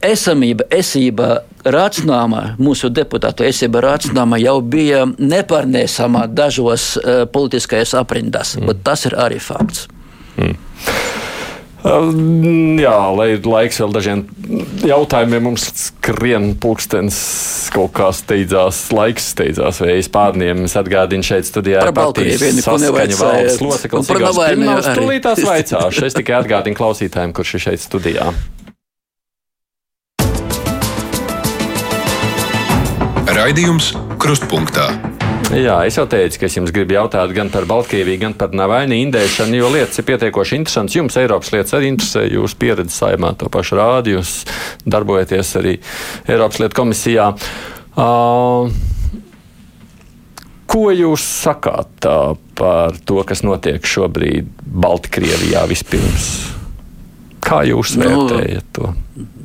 C: esamība, esība Rācnāma, mūsu deputātu esība Rācnāma jau bija nepārnēsama dažos uh, politiskajās aprindās, mm. bet tas ir arī fakts. Mm.
B: Jā, lai ir laiks vēl dažiem jautājumiem, mums skrien pulkstenis kaut kā steidzās, laiks steidzās vējas pārniem. Es atgādinu šeit studijā
C: par Baltijas saskaņu valdes
B: loceklis Igors Pirmavs. Tūlītās vaicāšu. Es tikai atgādinu klausītājiem, kurš ir šeit studijā.
A: Raidījums Krustpunktā.
B: Jā, es jau teicu, ka es jums gribu jautāt gan par Baltkrieviju, gan par Navaini indēšanu, jo lietas ir pietiekoši interesantas. Jums Eiropas lietas arī interesē, jūs pieredzi saimā to pašu rādi, jūs darbojaties arī Eiropas lietu komisijā. Uh, Ko jūs sakāt par to, kas notiek šobrīd Baltkrievijā vispirms? Kā jūs nu, vērtējat to?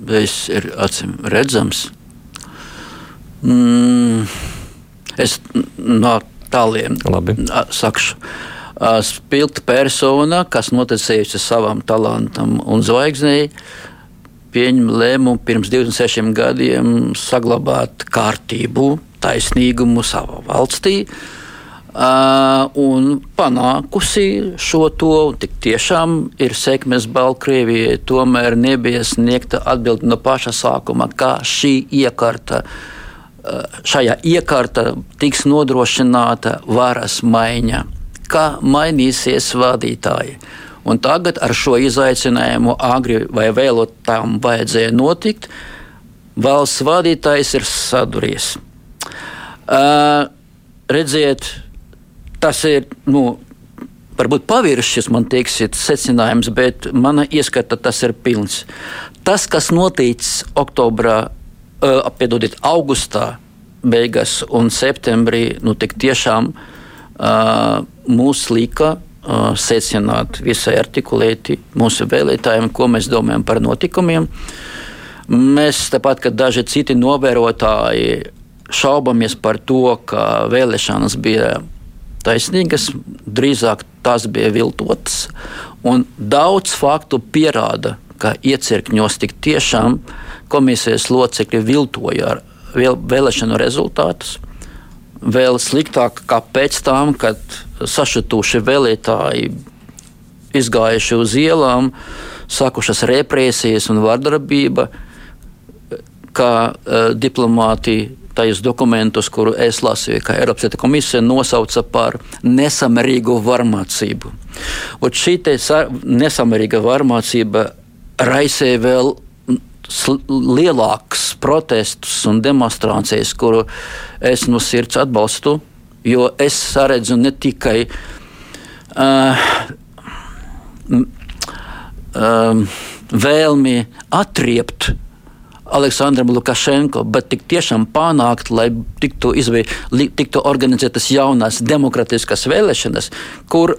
C: Tas ir acīm redzams. Mm Es no tāliem
B: Labi.
C: sakšu. Spilgta persona, kas noticējusi savam talantam un zvaigznei, pieņem lēmumu pirms 26 gadiem saglabāt kārtību, taisnīgumu savā valstī. Uh, un panākusi šo to, un tik tiešām ir sekmes Baltkrievijai, tomēr nebija sniegta atbilde no paša sākuma, kā šī iekārta uh, šajā iekārta tiks nodrošināta varas maiņa, kā mainīsies vadītāji. Un tagad ar šo izaicinājumu agri vai vēlot tam vajadzēja notikt, valsts vadītājs ir saduries. Uh, redziet, tas ir. Nu, Varbūt paviršs, man teiksiet, secinājums, bet mana ieskata tas ir pilns. Tas, kas noticis oktobrā, uh, piedodiet, augustā, beigās un septembrī, nu tiešām uh, mūs lika uh, secināt visai artikulēti mūsu vēlētājiem, ko mēs domājam par notikumiem. Mēs, tāpat kā daži citi novērotāji, šaubamies par to, ka vēlēšanas bija taisnīgas, drīzāk tās bija viltotas. Daudz faktu pierāda, ka iecirkņos tik tiešām komisijas locekļi viltoja vēl, vēlēšanu rezultātus. Vēl sliktāk kā pēc tam, kad sašutuši vēlētāji izgājuši uz ielām, sākušas represijas un vardarbība, kā uh, diplomāti tajos dokumentos, kuru es lasīju, ka Eiropas komisija nosauca par nesamērīgu varmācību. Un šī nesamērīga varmācība raisīja vēl lielākus protestus un demonstrācijas, kuru es no sirds atbalstu, jo es saredzu ne tikai uh, um, vēlmi atriept Aleksandram Lukašenko, bet tik tiešām panākt, lai tiktu, izvei, tiktu organizētas jaunas demokratiskas vēlēšanas, kur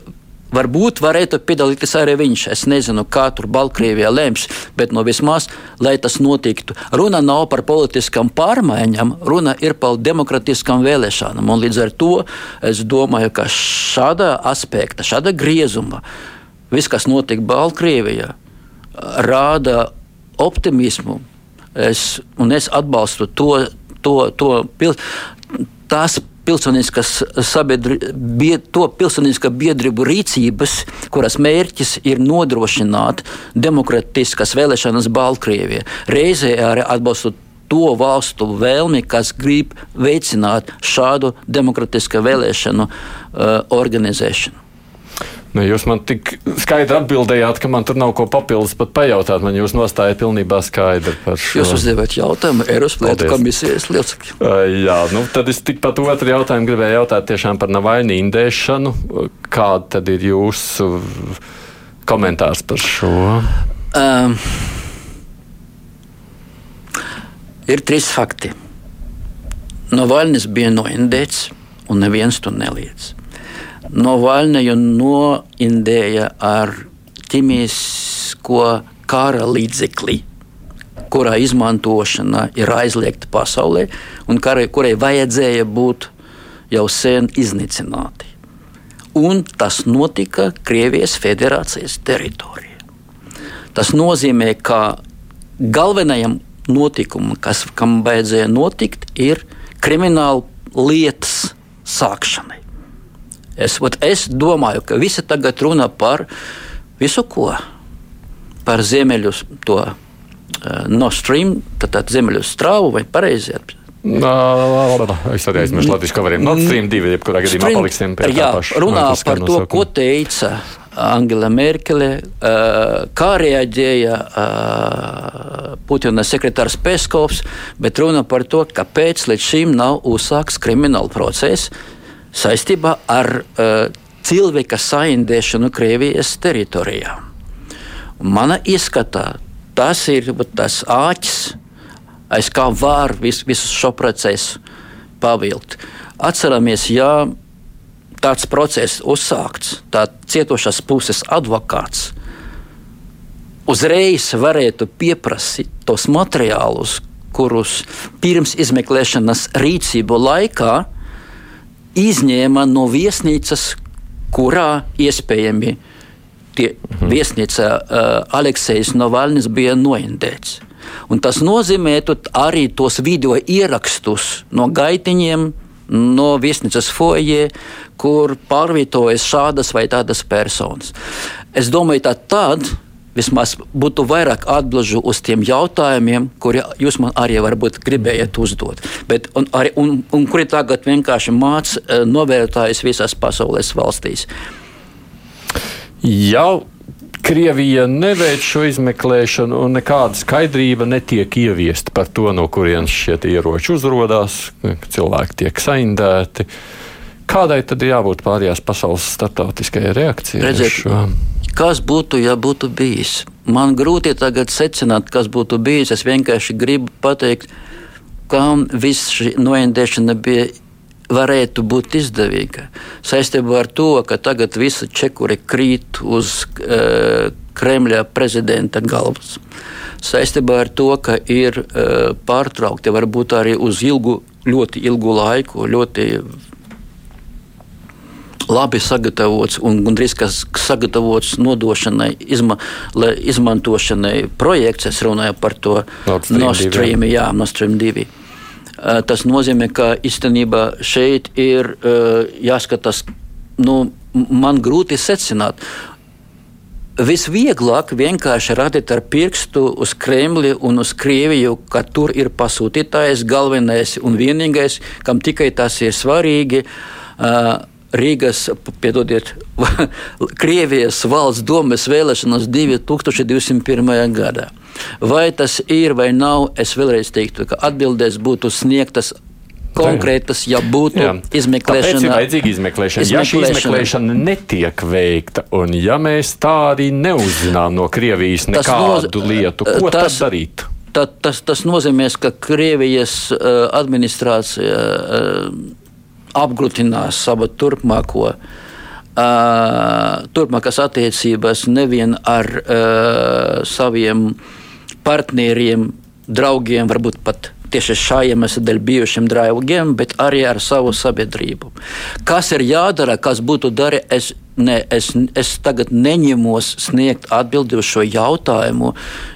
C: Varbūt varētu piedalīties arī viņš. Es nezinu, kā tur Baltkrievijā lems, bet no vismaz, lai tas notiktu. Runa nav par politiskām pārmaiņām, runa ir par demokratiskām vēlēšanām. Un līdz ar to es domāju, ka šāda aspekta, šāda griezuma, viss, kas notika Baltkrievijā, rāda optimismu Es, es atbalstu to, to, to tās pilsoniskas sabiedrības, to pilsoniskā biedrību rīcības, kuras mērķis ir nodrošināt demokratiskas vēlēšanas Baltkrievijā. Reizē arī atbalstot to valstu vēlmi, kas grib veicināt šādu demokratisku vēlēšanu uh, organizēšanu.
B: Nu, jūs man tik skaidri atbildējāt, ka man tur nav ko papildus pat pajautāt. Man jūs nostājat pilnībā skaidri par šo.
C: Jūs uzdevāt jautājumu Eiropas lietu komisijas locekļiem.
B: Uh, jā, nu tad es tikpat otru jautājumu gribēju jautāt tiešām par Navaini indēšanu. Kāda tad ir jūsu komentārs par šo? Um,
C: ir trīs fakti. Navaļnis bija noindēts, un neviens to neliedz. Novaļņaju noindēja ar ķīmisko kara līdzekli, kurā izmantošana ir aizliegta pasaulē, un kurai, kurai vajadzēja būt jau sen iznīcināti. Un tas notika Krievijas federācijas teritorijā. Tas nozīmē, ka galvenajam notikumam, kas, kam vajadzēja notikt, ir krimināla lietas sākšanai. Es, es domāju, ka visi tagad runā par visu ko. Par ziemeļu to uh, Nord Stream, tātad ziemeļu strāvu vai pareizi.
B: Es arī aizmirsu latviešu kavariem. Nord Stream 2, jebkurā gadījumā paliksim pie
C: jā, tā paša. Runā par to, ko teica Angela Merkele, uh, kā reaģēja uh, Putina sekretārs Peskovs, bet runa par to, kāpēc līdz šim nav uzsākts krimināla process saistībā ar uh, cilvēka saindēšanu Krievijas teritorijā. Mana izskatā tas ir tas āķis, aiz kā var vis, visu šo procesu pavilkt. Atceramies, ja tāds process uzsākts, tad cietušās puses advokāts uzreiz varētu pieprasīt tos materiālus, kurus pirms izmeklēšanas rīcību laikā izņēma no viesnīcas, kurā iespējami tie mhm. viesnīca uh, Aleksejas Novalnis bija noindēts. Un tas nozīmē arī tos video ierakstus no gaitiņiem, no viesnīcas foijē, kur pārvietojas šādas vai tādas personas. Es domāju, ka tad vismaz būtu vairāk atbildžu uz tiem jautājumiem, kuri jūs man arī varbūt gribējat uzdot. Bet, un, arī, un, un kuri tagad vienkārši māca eh, novērtājus visās pasaules valstīs.
B: Jau Krievija neveic šo izmeklēšanu, un nekāda skaidrība netiek ieviesta par to, no kurienes šie ieroči uzrādās, ka cilvēki tiek saindēti. Kādai tad ir jābūt pārējās pasaules starptautiskajai reakcijai?
C: Redziet, kas būtu, ja būtu bijis? Man grūti tagad secināt, kas būtu bijis. Es vienkārši gribu pateikt, kam viss šī noindēšana bija varētu būt izdevīga. Saistībā ar to, ka tagad visi čekuri krīt uz uh, Kremļa prezidenta galvas. Saistībā ar to, ka ir uh, pārtraukti varbūt arī uz ilgu, ļoti ilgu laiku, ļoti labi sagatavots un gandrīz sagatavots nodošanai, izma, izmantošanai projekts. Es runāju par to Nord Stream 2. Jā, Nord Stream 2. Eh, tas nozīmē, ka īstenībā šeit ir jāskatās, nu, man grūti secināt. Visvieglāk vienkārši radīt ar pirkstu uz Kremli un uz Krieviju, ka tur ir pasūtītājs, galvenais un vienīgais, kam tikai tas ir svarīgi. Uh, Rīgas, piedodiet, Krievijas valsts domes vēlēšanas 2201. gadā. Vai tas ir vai nav, es vēlreiz teiktu, ka atbildēs būtu sniegtas konkrētas, ja būtu Jā. izmeklēšana.
B: Tāpēc ir vajadzīga izmeklēšana. izmeklēšana. Ja šī izmeklēšana netiek veikta, un ja mēs tā arī neuzzinām no Krievijas nekādu noz... lietu, ko tas, tad darīt?
C: Tad, tas, tas nozīmē, ka Krievijas uh, administrācija uh, apgrūtinās savu turpmāko. Uh, turpmākās attiecības nevien ar uh, saviem partneriem, draugiem, varbūt pat tieši šā iemesla dēļ bijušiem draugiem, bet arī ar savu sabiedrību. Kas ir jādara, kas būtu darīts, es, ne, es, es tagad neņemos sniegt atbildi uz šo jautājumu,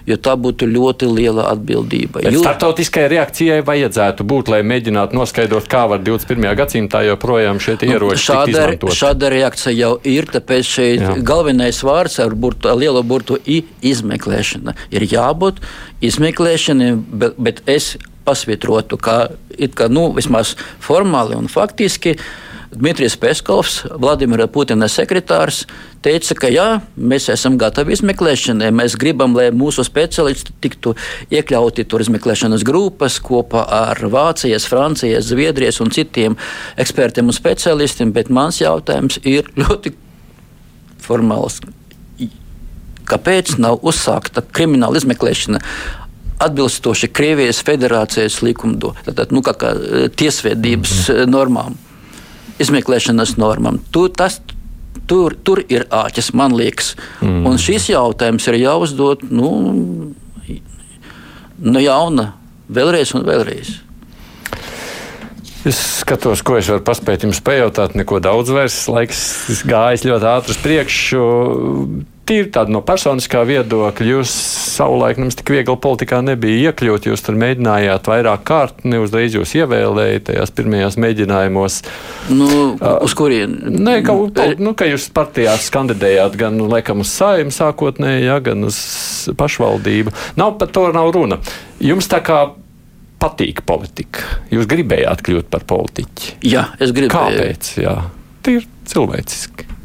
C: jo tā būtu ļoti liela atbildība.
B: Bet jo... Startautiskai reakcijai vajadzētu būt, lai mēģinātu noskaidrot, kā var 21. gadsimtā joprojām šeit nu, ieroči.
C: Šāda, šāda reakcija jau ir, tāpēc šeit Jā. galvenais vārds ar burtu, lielo burtu i izmeklēšana. Ir jābūt izmeklēšanai, bet, bet es pasvītrotu, ka, ka nu, vismaz formāli un faktiski Dmitrijs Peskovs, Vladimira Putina sekretārs, teica, ka jā, mēs esam gatavi izmeklēšanai. Mēs gribam, lai mūsu speciālisti tiktu iekļauti tur izmeklēšanas grupas kopā ar Vācijas, Francijas, Zviedrijas un citiem ekspertiem un speciālistiem, bet mans jautājums ir ļoti formāls. Kāpēc nav uzsākta krimināla izmeklēšana atbilstoši Krievijas federācijas likumdo, tātad, nu, kā, kā tiesvedības mm -hmm. normām, izmeklēšanas normām. Tu, tas, tur, tur ir āķis, man liekas. Mm. Un šis jautājums ir jāuzdod nu, no jauna, vēlreiz un vēlreiz.
B: Es skatos, ko es varu paspēt jums pajautāt. Neko daudz vairs. Laiks gājis ļoti ātri uz priekšu tīri tāda no personiskā viedokļa, jūs savulaik nemaz tik viegli politikā nebija iekļūt. Jūs tur mēģinājāt vairāk kārt, ne uzreiz jūs ievēlējāt tajās pirmajās mēģinājumos.
C: Nu, uz kurien?
B: Nē, ka, nu, ka jūs partijās kandidējāt gan laikam uz sājumu sākotnēji, ja, gan uz pašvaldību. Nav par to nav runa. Jums tā kā patīk politika. Jūs gribējāt kļūt par politiķi.
C: Jā, es gribēju.
B: Kāpēc? Jā, tīri cilvēciski.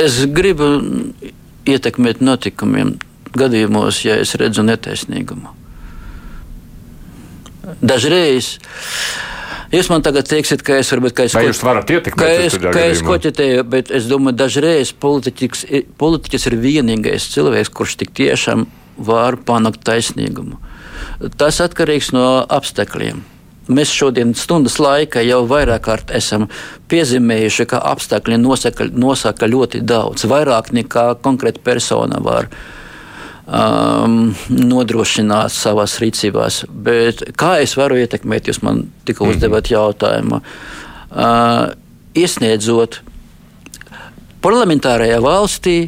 C: Es gribu ietekmēt notikumiem gadījumos, ja es redzu netaisnīgumu. Dažreiz. Jūs man tagad teiksiet, ka es
B: varbūt
C: ka es,
B: Vai jūs varat ietekmēt,
C: ka es, ka es koķetēju, bet es domāju, dažreiz politiķis, politiķis ir vienīgais cilvēks, kurš tik tiešām var panākt taisnīgumu. Tas atkarīgs no apstākļiem. Mēs šodien stundas laikā jau vairāk kārt esam piezīmējuši, ka apstākļi nosaka, nosaka ļoti daudz, vairāk nekā konkrēta persona var um, nodrošināt savās rīcībās. Bet kā es varu ietekmēt, jūs man tikko mhm. uzdevat jautājumu, uh, iesniedzot parlamentārajā valstī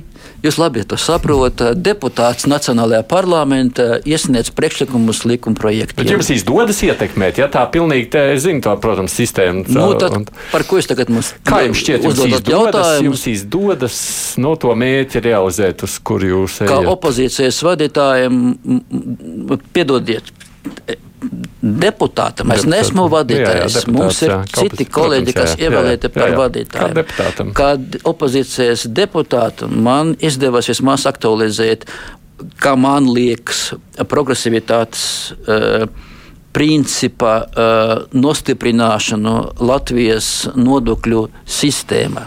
C: Jūs labi to saprotat. Deputāts Nacionālajā parlamentā iesniedz priekšlikumus likuma projektiem.
B: Bet jums izdodas ietekmēt, ja tā pilnīgi, tā, es zinu, tā, protams, sistēma. Tā,
C: nu, tad, un... Par ko jūs tagad mums
B: Kā jums šķiet, jums izdodas, jautājumus? jums izdodas no to mērķi realizēt, uz kur jūs ejat?
C: Kā opozīcijas vadītājiem, piedodiet, deputātam. Es neesmu vadītājs. Jā, jā, Mums ir jā, citi kolēģi, kas ievēlēti par vadītāju. Kā deputātam? Kā opozīcijas deputātam man izdevās vismaz aktualizēt, kā man liekas, progresivitātes. Uh, principa uh, nostiprināšanu Latvijas nodokļu sistēmā.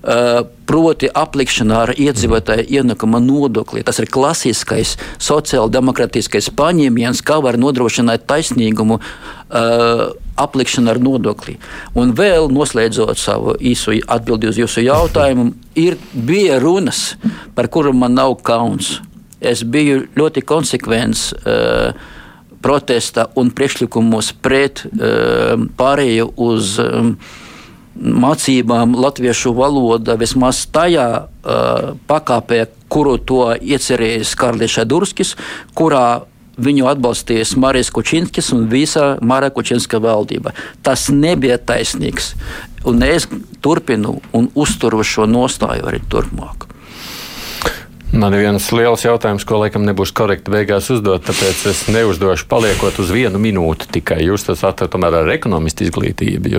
C: Uh, proti, aplikšana ar iedzīvotāju ienākuma nodokli. Tas ir klasiskais sociāldemokrātiskais paņēmiens, kā var nodrošināt taisnīgumu uh, aplikšana ar nodokli. Un vēl noslēdzot savu īsu atbildi uz jūsu jautājumu, ir, bija runas, par kurām man nav kauns. Es biju ļoti konsekvents. Uh, protesta un priekšlikumus pret uh, pārēju uz um, mācībām latviešu valoda vismaz tajā uh, pakāpē, kuru to iecerējis Kārlis Šadurskis, kurā viņu atbalstījis Marijas Kučinskis un visa Marija Kučinska valdība. Tas nebija taisnīgs, un es turpinu un uzturu šo nostāju arī turpmāk.
B: Man ir viens liels jautājums, ko laikam nebūs korekti beigās uzdot, tāpēc es neuzdošu paliekot uz vienu minūti tikai. Jūs tas atrat tomēr ar ekonomistu izglītību.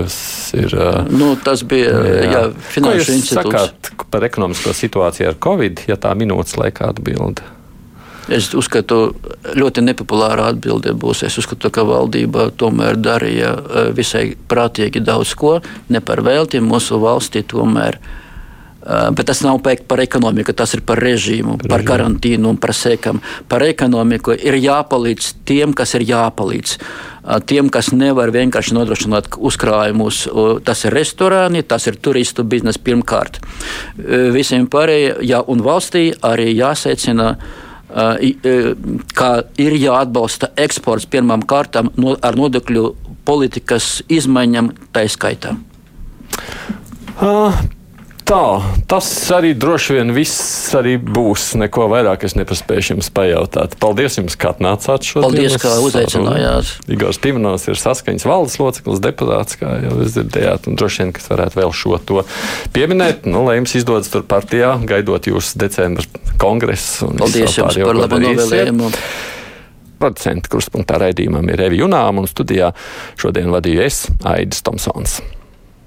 B: Ir,
C: nu, tas bija jā. Jā, finanšu institūts.
B: Sakāt par ekonomisko situāciju ar Covid, ja tā minūtes laikā atbildi?
C: Es uzskatu, ļoti nepopulāra atbilde būs. Es uzskatu, ka valdība tomēr darīja visai prātīgi daudz ko, ne par velti mūsu valstī tomēr. Uh, bet tas nav par ekonomiku, tas ir par režīmu, par, par karantīnu un par sekām. Par ekonomiku ir jāpalīdz tiem, kas ir jāpalīdz. Tiem, kas nevar vienkārši nodrošināt uzkrājumus, tas ir restorāni, tas ir turistu biznesa pirmkārt. Visiem pārējiem, ja un valstī arī jāsecina ka ir jāatbalsta eksports pirmām kārtām no, ar nodokļu politikas izmaiņām tā skaitā.
B: Uh, Tā, tas arī droši vien viss arī būs. Neko vairāk es nepaspēju jums pajautāt. Paldies jums, ka atnācāt šodien.
C: Paldies, ka uzaicinājāt.
B: Igors Timanovs ir saskaņas valdes loceklis, deputāts, kā jau jūs dzirdējāt, un droši vien, ka varētu vēl šo to pieminēt. Nu, lai jums izdodas tur partijā, gaidot jūsu decembra kongresu.
C: Paldies jums par labu novēlējumu.
B: Producenta kruspunktā raidījumam ir Evi Junām, un studijā šodien vadīju es, Aidis Tomsons.